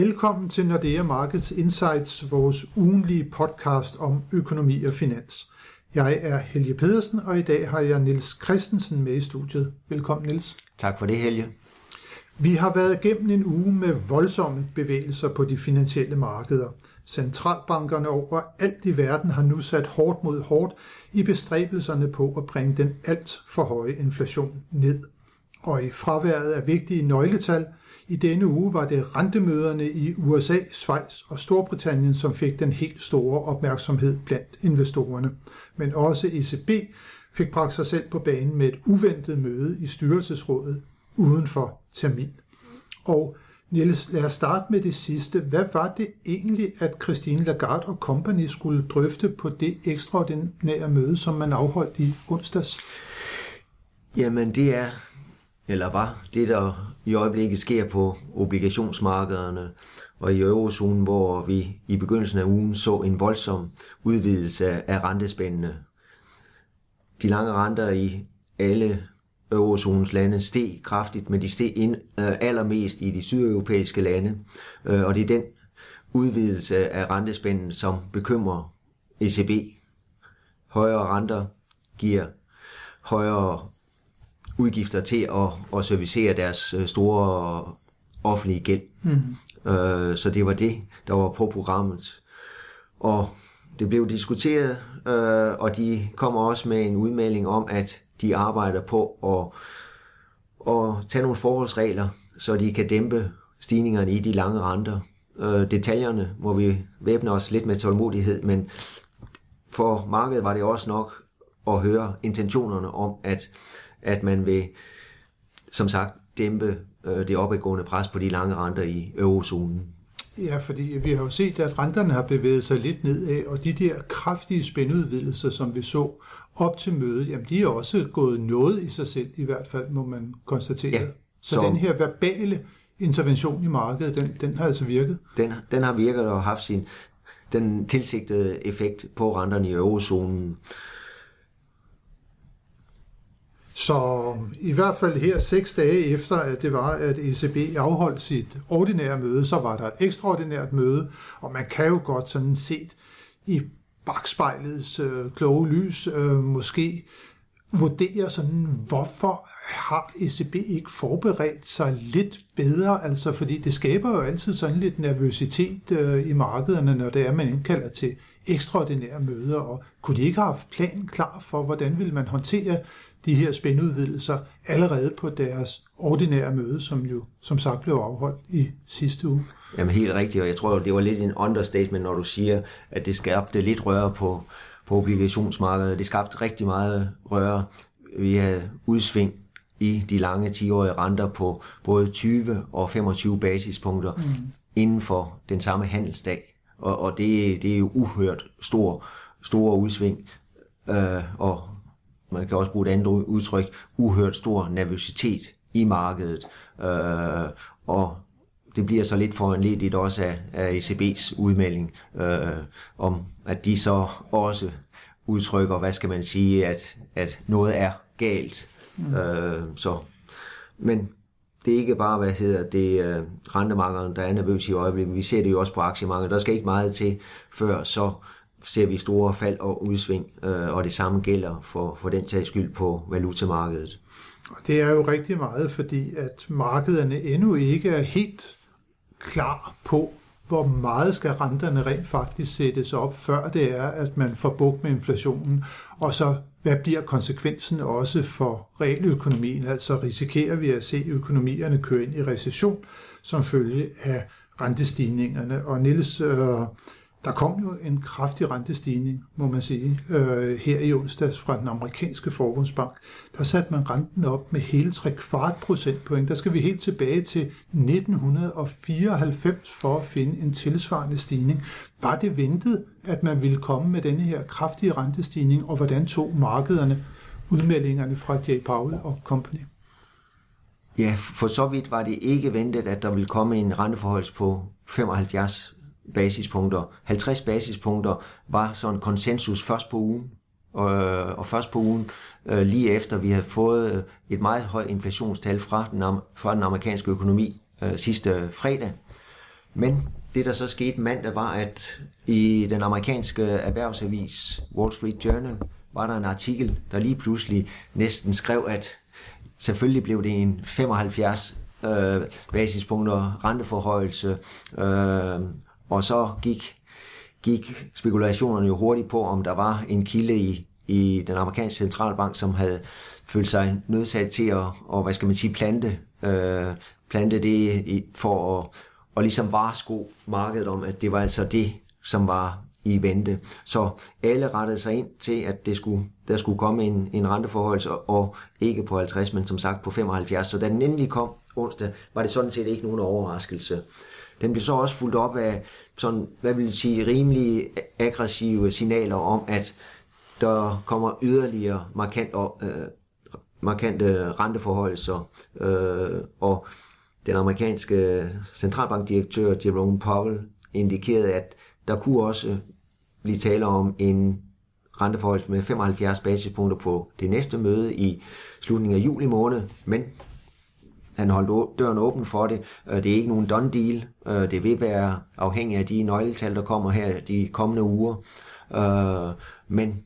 Velkommen til Nordea Markets Insights, vores ugenlige podcast om økonomi og finans. Jeg er Helge Pedersen, og i dag har jeg Nils Christensen med i studiet. Velkommen, Nils. Tak for det, Helge. Vi har været igennem en uge med voldsomme bevægelser på de finansielle markeder. Centralbankerne over alt i verden har nu sat hårdt mod hårdt i bestræbelserne på at bringe den alt for høje inflation ned. Og i fraværet af vigtige nøgletal – i denne uge var det rentemøderne i USA, Schweiz og Storbritannien, som fik den helt store opmærksomhed blandt investorerne. Men også ECB fik bragt sig selv på banen med et uventet møde i styrelsesrådet uden for termin. Og Niels, lad os starte med det sidste. Hvad var det egentlig, at Christine Lagarde og company skulle drøfte på det ekstraordinære møde, som man afholdt i onsdags? Jamen, det er eller var det, der i øjeblikket sker på obligationsmarkederne og i eurozonen, hvor vi i begyndelsen af ugen så en voldsom udvidelse af rentespændene. De lange renter i alle eurozonens lande steg kraftigt, men de steg ind, øh, allermest i de sydeuropæiske lande, øh, og det er den udvidelse af rentespænden, som bekymrer ECB. Højere renter giver højere udgifter til at, at servicere deres øh, store offentlige gæld. Mm. Øh, så det var det, der var på programmet. Og det blev diskuteret, øh, og de kommer også med en udmelding om, at de arbejder på at, at tage nogle forholdsregler, så de kan dæmpe stigningerne i de lange renter. Øh, detaljerne må vi væbne os lidt med tålmodighed, men for markedet var det også nok at høre intentionerne om, at at man vil, som sagt, dæmpe øh, det opadgående pres på de lange renter i eurozonen. Ja, fordi vi har jo set, at renterne har bevæget sig lidt nedad, og de der kraftige spændudvidelser, som vi så op til mødet, jamen de er også gået noget i sig selv, i hvert fald må man konstatere. Ja, så, så den her verbale intervention i markedet, den, den har altså virket? Den, den har virket og haft sin den tilsigtede effekt på renterne i eurozonen. Så i hvert fald her seks dage efter, at det var, at ECB afholdt sit ordinære møde, så var der et ekstraordinært møde, og man kan jo godt sådan set i bagspejlets øh, kloge lys øh, måske vurdere sådan, hvorfor har ECB ikke forberedt sig lidt bedre, altså fordi det skaber jo altid sådan lidt nervøsitet øh, i markederne, når det er, man indkalder til ekstraordinære møder, og kunne de ikke have haft planen klar for, hvordan vil man håndtere de her spændudvidelser allerede på deres ordinære møde, som jo som sagt blev afholdt i sidste uge. Jamen helt rigtigt, og jeg tror, det var lidt en understatement, når du siger, at det skabte lidt røre på, på obligationsmarkedet. Det skabte rigtig meget røre via udsving i de lange 10-årige renter på både 20 og 25 basispunkter mm. inden for den samme handelsdag. Og, og det, det er jo uhørt stor, store udsving. Øh, og man kan også bruge et andet udtryk, uhørt stor nervøsitet i markedet. Øh, og det bliver så lidt foranledigt også af, af ECB's udmelding, øh, om at de så også udtrykker, hvad skal man sige, at, at noget er galt. Mm. Øh, så, men det er ikke bare, hvad hedder det, uh, rentemarkederne, der er nervøs i øjeblikket. Vi ser det jo også på aktiemarkedet. Der skal ikke meget til, før så ser vi store fald og udsving, øh, og det samme gælder for, for den tags skyld på valutamarkedet. Og det er jo rigtig meget, fordi at markederne endnu ikke er helt klar på, hvor meget skal renterne rent faktisk sættes op, før det er, at man får bukt med inflationen, og så hvad bliver konsekvensen også for realøkonomien? Altså risikerer vi at se økonomierne køre ind i recession som følge af rentestigningerne. Og Niels, øh, der kom jo en kraftig rentestigning, må man sige, øh, her i onsdags fra den amerikanske forbundsbank. Der satte man renten op med hele 3 kvart procentpoint. Der skal vi helt tilbage til 1994 for at finde en tilsvarende stigning. Var det ventet, at man ville komme med denne her kraftige rentestigning, og hvordan tog markederne udmeldingerne fra J. Powell og Company? Ja, for så vidt var det ikke ventet, at der ville komme en renteforhold på 75 basispunkter. 50 basispunkter var sådan konsensus først på ugen, og, øh, og først på ugen øh, lige efter vi havde fået øh, et meget højt inflationstal fra den, fra den amerikanske økonomi øh, sidste fredag. Men det, der så skete mandag, var, at i den amerikanske erhvervsavis Wall Street Journal var der en artikel, der lige pludselig næsten skrev, at selvfølgelig blev det en 75 øh, basispunkter renteforhøjelse, øh, og så gik, gik spekulationerne jo hurtigt på, om der var en kilde i, i den amerikanske centralbank, som havde følt sig nødsat til at, og, hvad skal man sige, plante, øh, plante det i, for at og ligesom varsko markedet om, at det var altså det, som var i vente. Så alle rettede sig ind til, at det skulle, der skulle komme en, en renteforhold, og ikke på 50, men som sagt på 75. Så da den endelig kom onsdag, var det sådan set ikke nogen overraskelse. Den blev så også fuldt op af sådan, hvad vil sige, rimelig aggressive signaler om, at der kommer yderligere markant, øh, markante renteforholdelser, øh, og den amerikanske centralbankdirektør Jerome Powell indikerede, at der kunne også blive tale om en renteforhold med 75 basispunkter på det næste møde i slutningen af juli måned, men han holdt døren åben for det. Øh, det er ikke nogen done deal. Øh, det vil være afhængigt af de nøgletal, der kommer her de kommende uger. Øh, men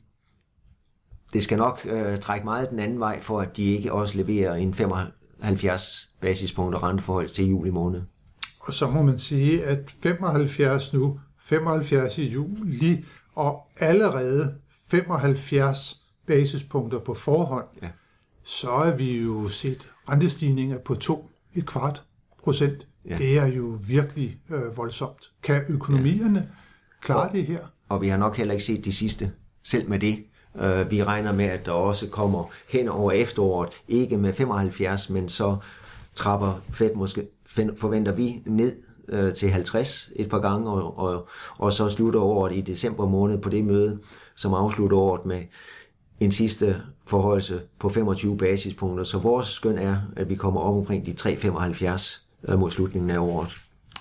det skal nok trække meget den anden vej, for at de ikke også leverer en 75 basispunkter renteforhold til juli måned. Og så må man sige, at 75 nu, 75 i juli, og allerede 75 basispunkter på forhånd, ja. så er vi jo set rentestigninger på to et kvart procent. Ja. Det er jo virkelig øh, voldsomt. Kan økonomierne ja. klare og, det her? Og vi har nok heller ikke set de sidste, selv med det. Øh, vi regner med, at der også kommer hen over efteråret, ikke med 75, men så trapper Fed måske, forventer vi ned øh, til 50 et par gange, og, og, og så slutter året i december måned på det møde, som afslutter året med en sidste forhøjelse på 25 basispunkter. Så vores skøn er, at vi kommer op omkring de 3,75 øh, mod slutningen af året.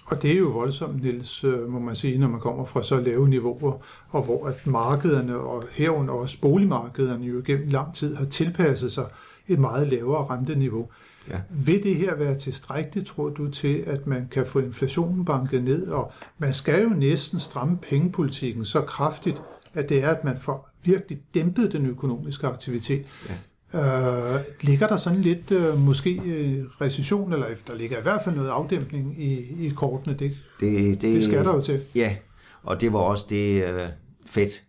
Og det er jo voldsomt, Niels, øh, må man sige, når man kommer fra så lave niveauer, og hvor at markederne, og herunder også boligmarkederne, jo gennem lang tid har tilpasset sig et meget lavere renteniveau. Ja. Vil det her være tilstrækkeligt, tror du, til at man kan få inflationen banket ned? Og man skal jo næsten stramme pengepolitikken så kraftigt, at det er, at man får virkelig dæmpet den økonomiske aktivitet. Ja. Øh, ligger der sådan lidt øh, måske øh, recession, eller der ligger i hvert fald noget afdæmpning i, i kortene? Det, det, det, det skal der jo til. Ja, og det var også det øh, fedt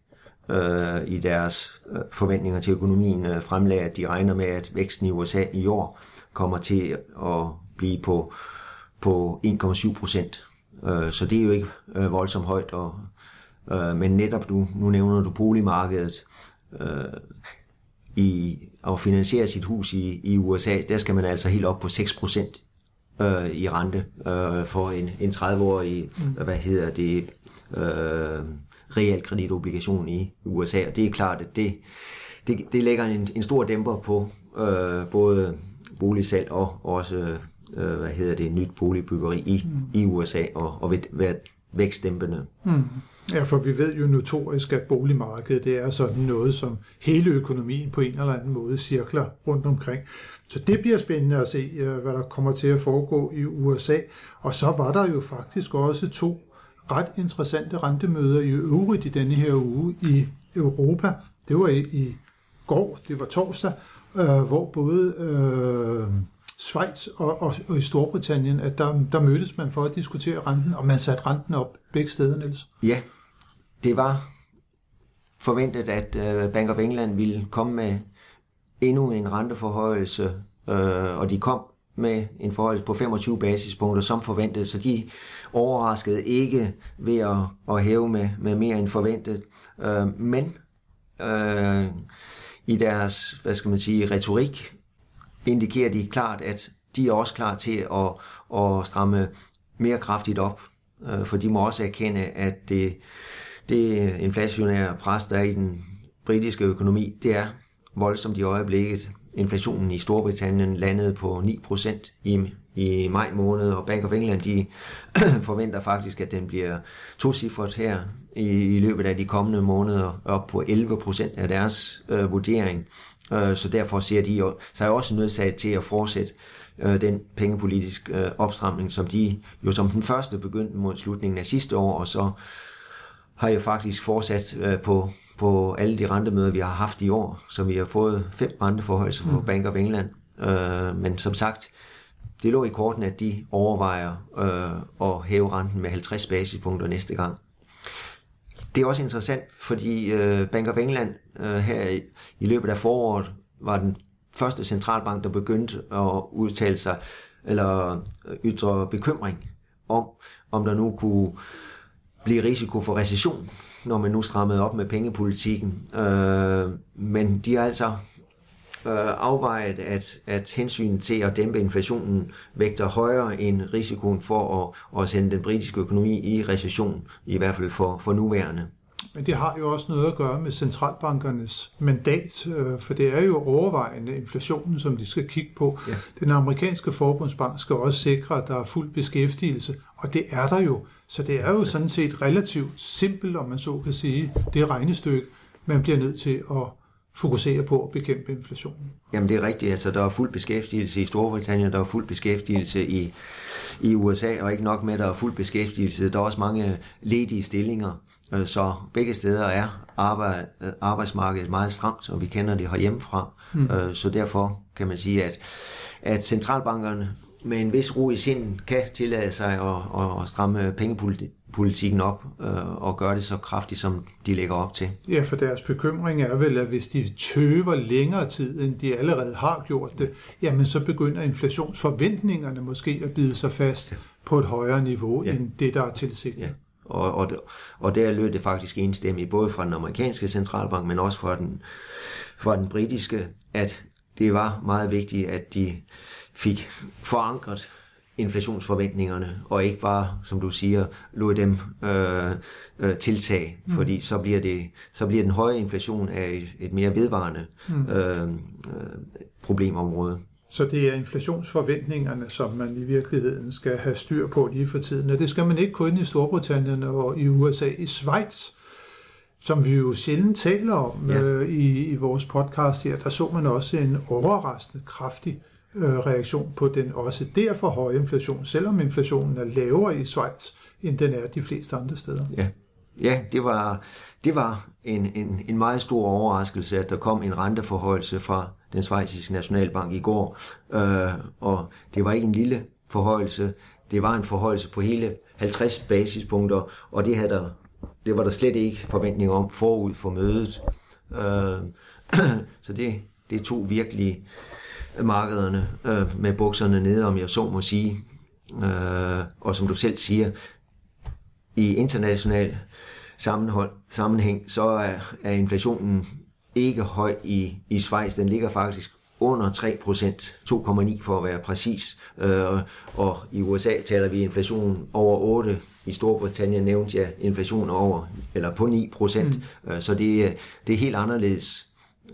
øh, i deres øh, forventninger til økonomien øh, fremlagde, at de regner med, at væksten i USA i år kommer til at blive på, på 1,7 procent. Øh, så det er jo ikke øh, voldsomt højt. Og, øh, men netop du, nu nævner du boligmarkedet. Øh, i at finansiere sit hus i, i USA, der skal man altså helt op på 6% øh, i rente øh, for en, en 30-årig, mm. hvad hedder det, øh, realkreditobligation i USA. Og det er klart, at det, det, det lægger en, en stor dæmper på øh, både boligsalg og også øh, hvad hedder det, nyt boligbyggeri i, mm. i USA og, og ved vækstdæmpende. Mm. Ja, for vi ved jo notorisk, at boligmarkedet det er sådan noget, som hele økonomien på en eller anden måde cirkler rundt omkring. Så det bliver spændende at se, øh, hvad der kommer til at foregå i USA. Og så var der jo faktisk også to ret interessante rentemøder i øvrigt i denne her uge i Europa. Det var i, i går, det var torsdag, øh, hvor både øh, Schweiz og, og, og i Storbritannien, at der, der mødtes man for at diskutere renten, og man satte renten op begge steder, Niels. Ja, det var forventet, at øh, Bank of England ville komme med endnu en renteforhøjelse, øh, og de kom med en forhøjelse på 25 basispunkter som forventet, så de overraskede ikke ved at, at hæve med, med mere end forventet. Øh, men øh, i deres, hvad skal man sige, retorik indikerer de klart, at de er også klar til at, at stramme mere kraftigt op, øh, for de må også erkende, at det det inflationære pres, der er i den britiske økonomi, det er voldsomt i øjeblikket. Inflationen i Storbritannien landede på 9% i, i maj måned, og Bank of England de forventer faktisk, at den bliver tocifret her i, i løbet af de kommende måneder, op på 11% af deres øh, vurdering. Øh, så derfor ser de jo, så er også nødsaget til at fortsætte øh, den pengepolitiske øh, opstramning, som de jo som den første begyndte mod slutningen af sidste år, og så har jeg faktisk fortsat øh, på, på alle de rentemøder, vi har haft i år, så vi har fået fem renteforholdelser fra mm. Bank of England. Øh, men som sagt, det lå i korten, at de overvejer øh, at hæve renten med 50 basispunkter næste gang. Det er også interessant, fordi øh, Bank of England øh, her i, i løbet af foråret var den første centralbank, der begyndte at udtale sig eller ytre bekymring om, om der nu kunne blive risiko for recession, når man nu strammede op med pengepolitikken. Øh, men de har altså øh, afvejet, at, at hensyn til at dæmpe inflationen vægter højere end risikoen for at, at sende den britiske økonomi i recession, i hvert fald for, for nuværende. Men det har jo også noget at gøre med centralbankernes mandat, øh, for det er jo overvejende inflationen, som de skal kigge på. Ja. Den amerikanske forbundsbank skal også sikre, at der er fuld beskæftigelse, og det er der jo. Så det er jo sådan set relativt simpelt, om man så kan sige, det regnestykke, man bliver nødt til at fokusere på at bekæmpe inflationen. Jamen det er rigtigt, altså der er fuld beskæftigelse i Storbritannien, der er fuld beskæftigelse i, i USA, og ikke nok med, at der er fuld beskæftigelse, der er også mange ledige stillinger. Øh, så begge steder er arbejde, øh, arbejdsmarkedet meget stramt, og vi kender det herhjemmefra. Mm. Øh, så derfor kan man sige, at, at centralbankerne med en vis ro i sinden kan tillade sig at, at stramme pengepolitikken op og gøre det så kraftigt, som de lægger op til. Ja, for deres bekymring er vel, at hvis de tøver længere tid, end de allerede har gjort det, jamen så begynder inflationsforventningerne måske at bide sig fast på et højere niveau, ja. end det, der er tilsigtet. Ja. Og, og, og der lød det faktisk enstemmigt, både fra den amerikanske centralbank, men også fra den, fra den britiske, at det var meget vigtigt, at de fik forankret inflationsforventningerne, og ikke bare, som du siger, lod dem øh, øh, tiltage, mm. fordi så bliver, det, så bliver den høje inflation af et, et mere vedvarende mm. øh, øh, problemområde. Så det er inflationsforventningerne, som man i virkeligheden skal have styr på lige for tiden. Og det skal man ikke kun i Storbritannien og i USA. I Schweiz, som vi jo sjældent taler om ja. øh, i, i vores podcast her, der så man også en overraskende kraftig øh, reaktion på den også derfor høje inflation, selvom inflationen er lavere i Schweiz, end den er de fleste andre steder. Ja, ja det var, det var en, en, en meget stor overraskelse, at der kom en renteforhøjelse fra den svejsiske nationalbank i går, øh, og det var ikke en lille forhøjelse, det var en forhøjelse på hele 50 basispunkter, og det, havde der, det var der slet ikke forventning om forud for mødet. Øh, så det, det tog virkelig markederne øh, med bukserne nede, om jeg så må sige. Øh, og som du selv siger, i international sammenhold, sammenhæng, så er, er inflationen ikke høj i, i Schweiz. Den ligger faktisk under 3 procent, 2,9 for at være præcis. Øh, og i USA taler vi inflation over 8. I Storbritannien nævnte jeg inflation over, eller på 9 procent. Mm. Øh, så det, det er helt anderledes.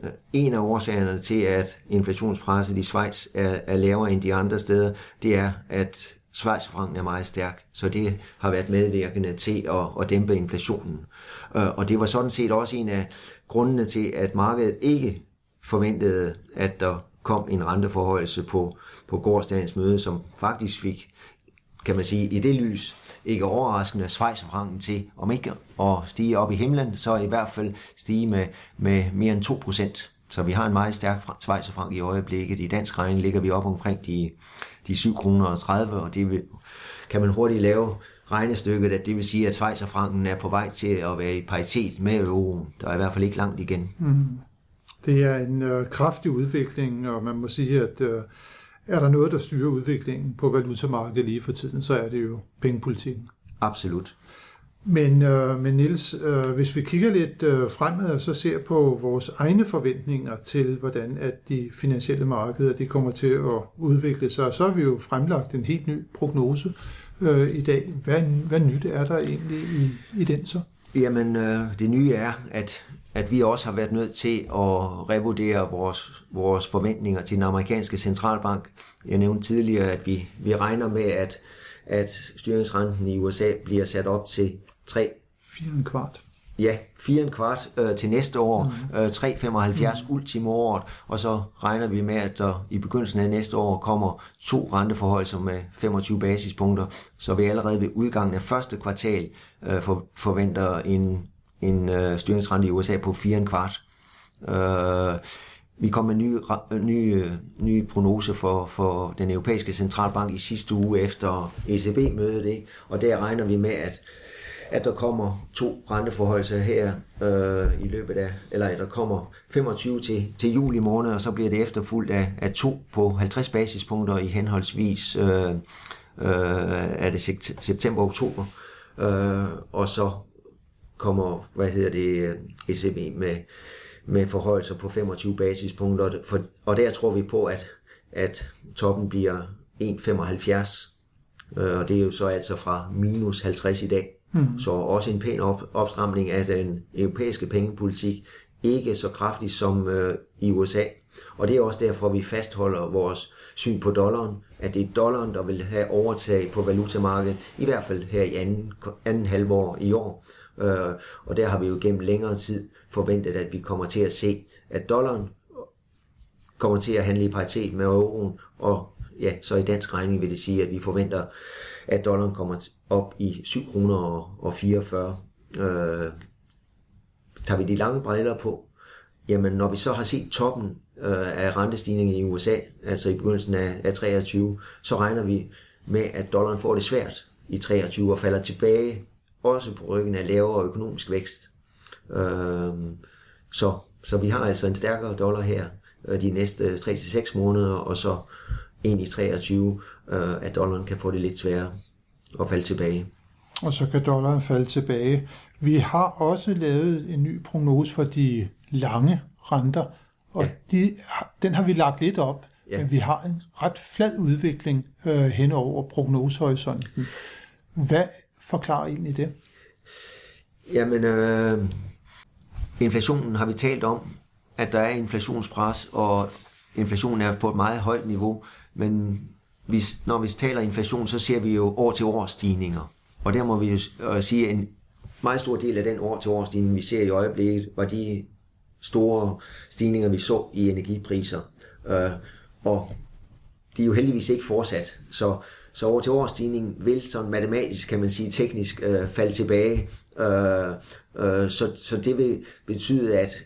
Øh, en af årsagerne til, at inflationspresset i Schweiz er, er lavere end de andre steder, det er, at Schweizfranken er meget stærk, så det har været medvirkende til at, at dæmpe inflationen. Øh, og det var sådan set også en af grundene til, at markedet ikke forventede, at der kom en renteforhøjelse på, på gårdsdagens møde, som faktisk fik, kan man sige, i det lys, ikke overraskende, Schweizerfranken til, om ikke at stige op i himlen, så i hvert fald stige med, med mere end 2 procent. Så vi har en meget stærk Schweizerfrank i øjeblikket. I dansk regning ligger vi op omkring de, de 7 kroner og 30, og det vil, kan man hurtigt lave regnestykket, at det vil sige, at Schweizerfranken er på vej til at være i paritet med euroen. Der er i hvert fald ikke langt igen. Mm. Det er en øh, kraftig udvikling, og man må sige, at øh, er der noget, der styrer udviklingen på valutamarkedet lige for tiden, så er det jo pengepolitikken. Absolut. Men, øh, men Niels, øh, hvis vi kigger lidt øh, fremad og så ser på vores egne forventninger til, hvordan at de finansielle markeder de kommer til at udvikle sig, så har vi jo fremlagt en helt ny prognose øh, i dag. Hvad, hvad nyt er der egentlig i, i den så? Jamen, øh, det nye er, at, at vi også har været nødt til at revurdere vores, vores forventninger til den amerikanske centralbank. Jeg nævnte tidligere, at vi, vi regner med, at, at styringsrenten i USA bliver sat op til 3 4 kvart. ja, 4 en kvart øh, til næste år, mm. øh, 3,75 mm. ultimo året, og så regner vi med, at der i begyndelsen af næste år kommer to renteforhold med 25 basispunkter, så vi allerede ved udgangen af første kvartal øh, for, forventer en, en øh, styringsrente i USA på 4 en kvart. Øh, vi kom med nye, nye, nye prognose for, for den europæiske centralbank i sidste uge efter ECB-mødet, og der regner vi med, at at der kommer to renteforholdelser her øh, i løbet af, eller at der kommer 25 til, til juli måned, og så bliver det efterfulgt af, af to på 50 basispunkter i henholdsvis øh, øh, er det september og oktober. Øh, og så kommer, hvad hedder det, ECB med, med forholdelser på 25 basispunkter, for, og der tror vi på, at, at toppen bliver 1,75, øh, og det er jo så altså fra minus 50 i dag. Mm. Så også en pæn op, opstramning af den europæiske pengepolitik, ikke så kraftig som øh, i USA. Og det er også derfor, vi fastholder vores syn på dollaren, at det er dollaren, der vil have overtag på valutamarkedet, i hvert fald her i anden, anden halvår i år. Øh, og der har vi jo gennem længere tid forventet, at vi kommer til at se, at dollaren kommer til at handle i paritet med euroen, og ja, så i dansk regning vil det sige, at vi forventer, at dollaren kommer op i 7 kroner og 44. Øh, tager vi de lange briller på, jamen når vi så har set toppen øh, af rentestigningen i USA, altså i begyndelsen af, af 23, så regner vi med, at dollaren får det svært i 23 og falder tilbage, også på ryggen af lavere økonomisk vækst. Øh, så, så vi har altså en stærkere dollar her øh, de næste øh, 3-6 måneder, og så ind i 23, øh, at dollaren kan få det lidt sværere at falde tilbage. Og så kan dollaren falde tilbage. Vi har også lavet en ny prognose for de lange renter, og ja. de, den har vi lagt lidt op, ja. men vi har en ret flad udvikling øh, hen over prognosehorisonten. Hvad forklarer egentlig det? Jamen, øh, inflationen har vi talt om, at der er inflationspres, og inflationen er på et meget højt niveau. Men hvis, når vi taler inflation, så ser vi jo år til år stigninger. Og der må vi jo øh, sige, at en meget stor del af den år til år stigning, vi ser i øjeblikket, var de store stigninger, vi så i energipriser. Øh, og de er jo heldigvis ikke fortsat. Så, så år til år stigning vil sådan matematisk, kan man sige, teknisk øh, falde tilbage. Øh, øh, så, så det vil betyde, at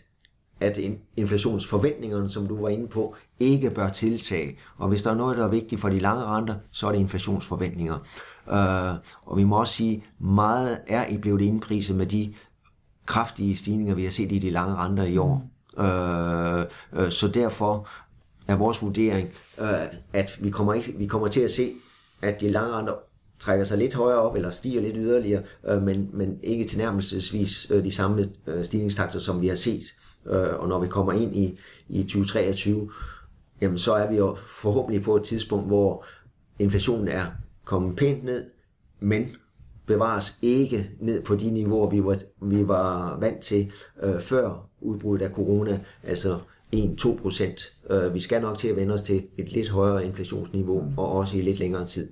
at inflationsforventningerne, som du var inde på, ikke bør tiltage. Og hvis der er noget, der er vigtigt for de lange renter, så er det inflationsforventninger. Uh, og vi må også sige, meget er blevet indpriset med de kraftige stigninger, vi har set i de lange renter i år. Uh, så derfor er vores vurdering, at vi kommer, ikke, vi kommer til at se, at de lange renter trækker sig lidt højere op, eller stiger lidt yderligere, men, men ikke tilnærmelsesvis uh, de samme stigningstakter, som vi har set øh, Øh, og når vi kommer ind i, i 2023, jamen så er vi jo forhåbentlig på et tidspunkt, hvor inflationen er kommet pænt ned, men bevares ikke ned på de niveauer, vi var, vi var vant til øh, før udbruddet af corona, altså 1-2 procent. Øh, vi skal nok til at vende os til et lidt højere inflationsniveau, og også i lidt længere tid.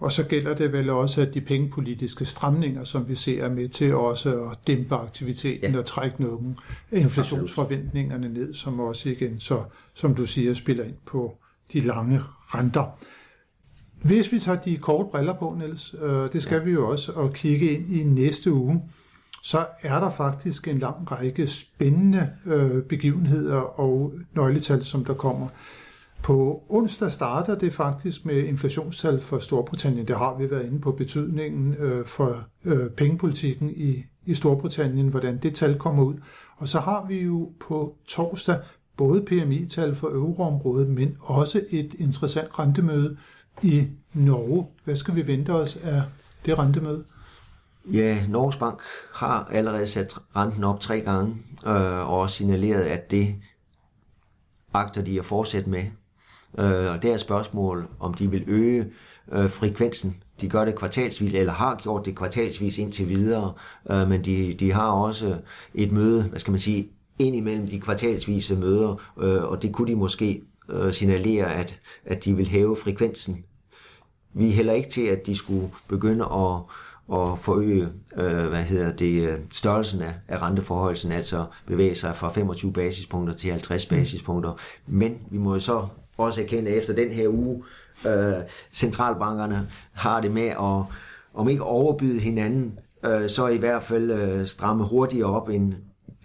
Og så gælder det vel også, at de pengepolitiske stramninger, som vi ser, er med til også at dæmpe aktiviteten ja. og trække nogle inflationsforventningerne ned, som også igen, så, som du siger, spiller ind på de lange renter. Hvis vi tager de korte briller på, Niels, øh, det skal ja. vi jo også, og kigge ind i næste uge, så er der faktisk en lang række spændende øh, begivenheder og nøgletal, som der kommer. På onsdag starter det faktisk med inflationstal for Storbritannien. Det har vi været inde på betydningen øh, for øh, pengepolitikken i, i Storbritannien, hvordan det tal kommer ud. Og så har vi jo på torsdag både PMI-tal for euroområdet, men også et interessant rentemøde i Norge. Hvad skal vi vente os af det rentemøde? Ja, Norges Bank har allerede sat renten op tre gange, øh, og signaleret, at det agter de at fortsætte med. Øh, og det er et spørgsmål, om de vil øge øh, frekvensen. De gør det kvartalsvis, eller har gjort det kvartalsvis indtil videre, øh, men de, de har også et møde, hvad skal man sige, ind imellem de kvartalsvise møder, øh, og det kunne de måske øh, signalere, at, at de vil hæve frekvensen. Vi er heller ikke til, at de skulle begynde at, at forøge øh, hvad hedder det, øh, størrelsen af, af renteforholdelsen, altså bevæge sig fra 25 basispunkter til 50 basispunkter. Men vi må jo så også erkende, efter den her uge, øh, centralbankerne har det med at, om ikke overbyde hinanden, øh, så i hvert fald øh, stramme hurtigere op, end,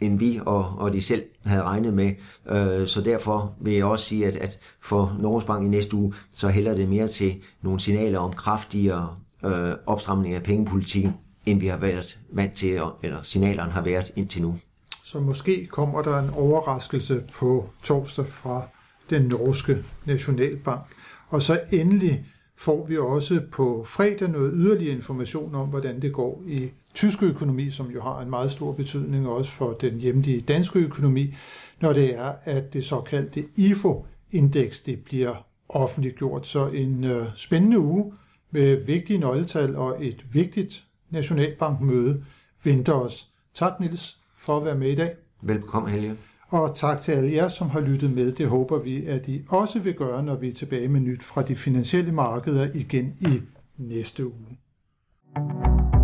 end vi og, og de selv havde regnet med. Øh, så derfor vil jeg også sige, at, at for Norges Bank i næste uge, så hælder det mere til nogle signaler om kraftigere øh, opstramning af pengepolitikken, end vi har været vant til, eller signalerne har været indtil nu. Så måske kommer der en overraskelse på torsdag fra den norske nationalbank. Og så endelig får vi også på fredag noget yderligere information om, hvordan det går i tysk økonomi, som jo har en meget stor betydning også for den hjemlige danske økonomi, når det er, at det såkaldte IFO-indeks det bliver offentliggjort. Så en øh, spændende uge med vigtige nøgletal og et vigtigt nationalbankmøde venter os. Tak, Nils, for at være med i dag. Velkommen, Helge. Og tak til alle jer, som har lyttet med. Det håber vi, at I også vil gøre, når vi er tilbage med nyt fra de finansielle markeder igen i næste uge. thank you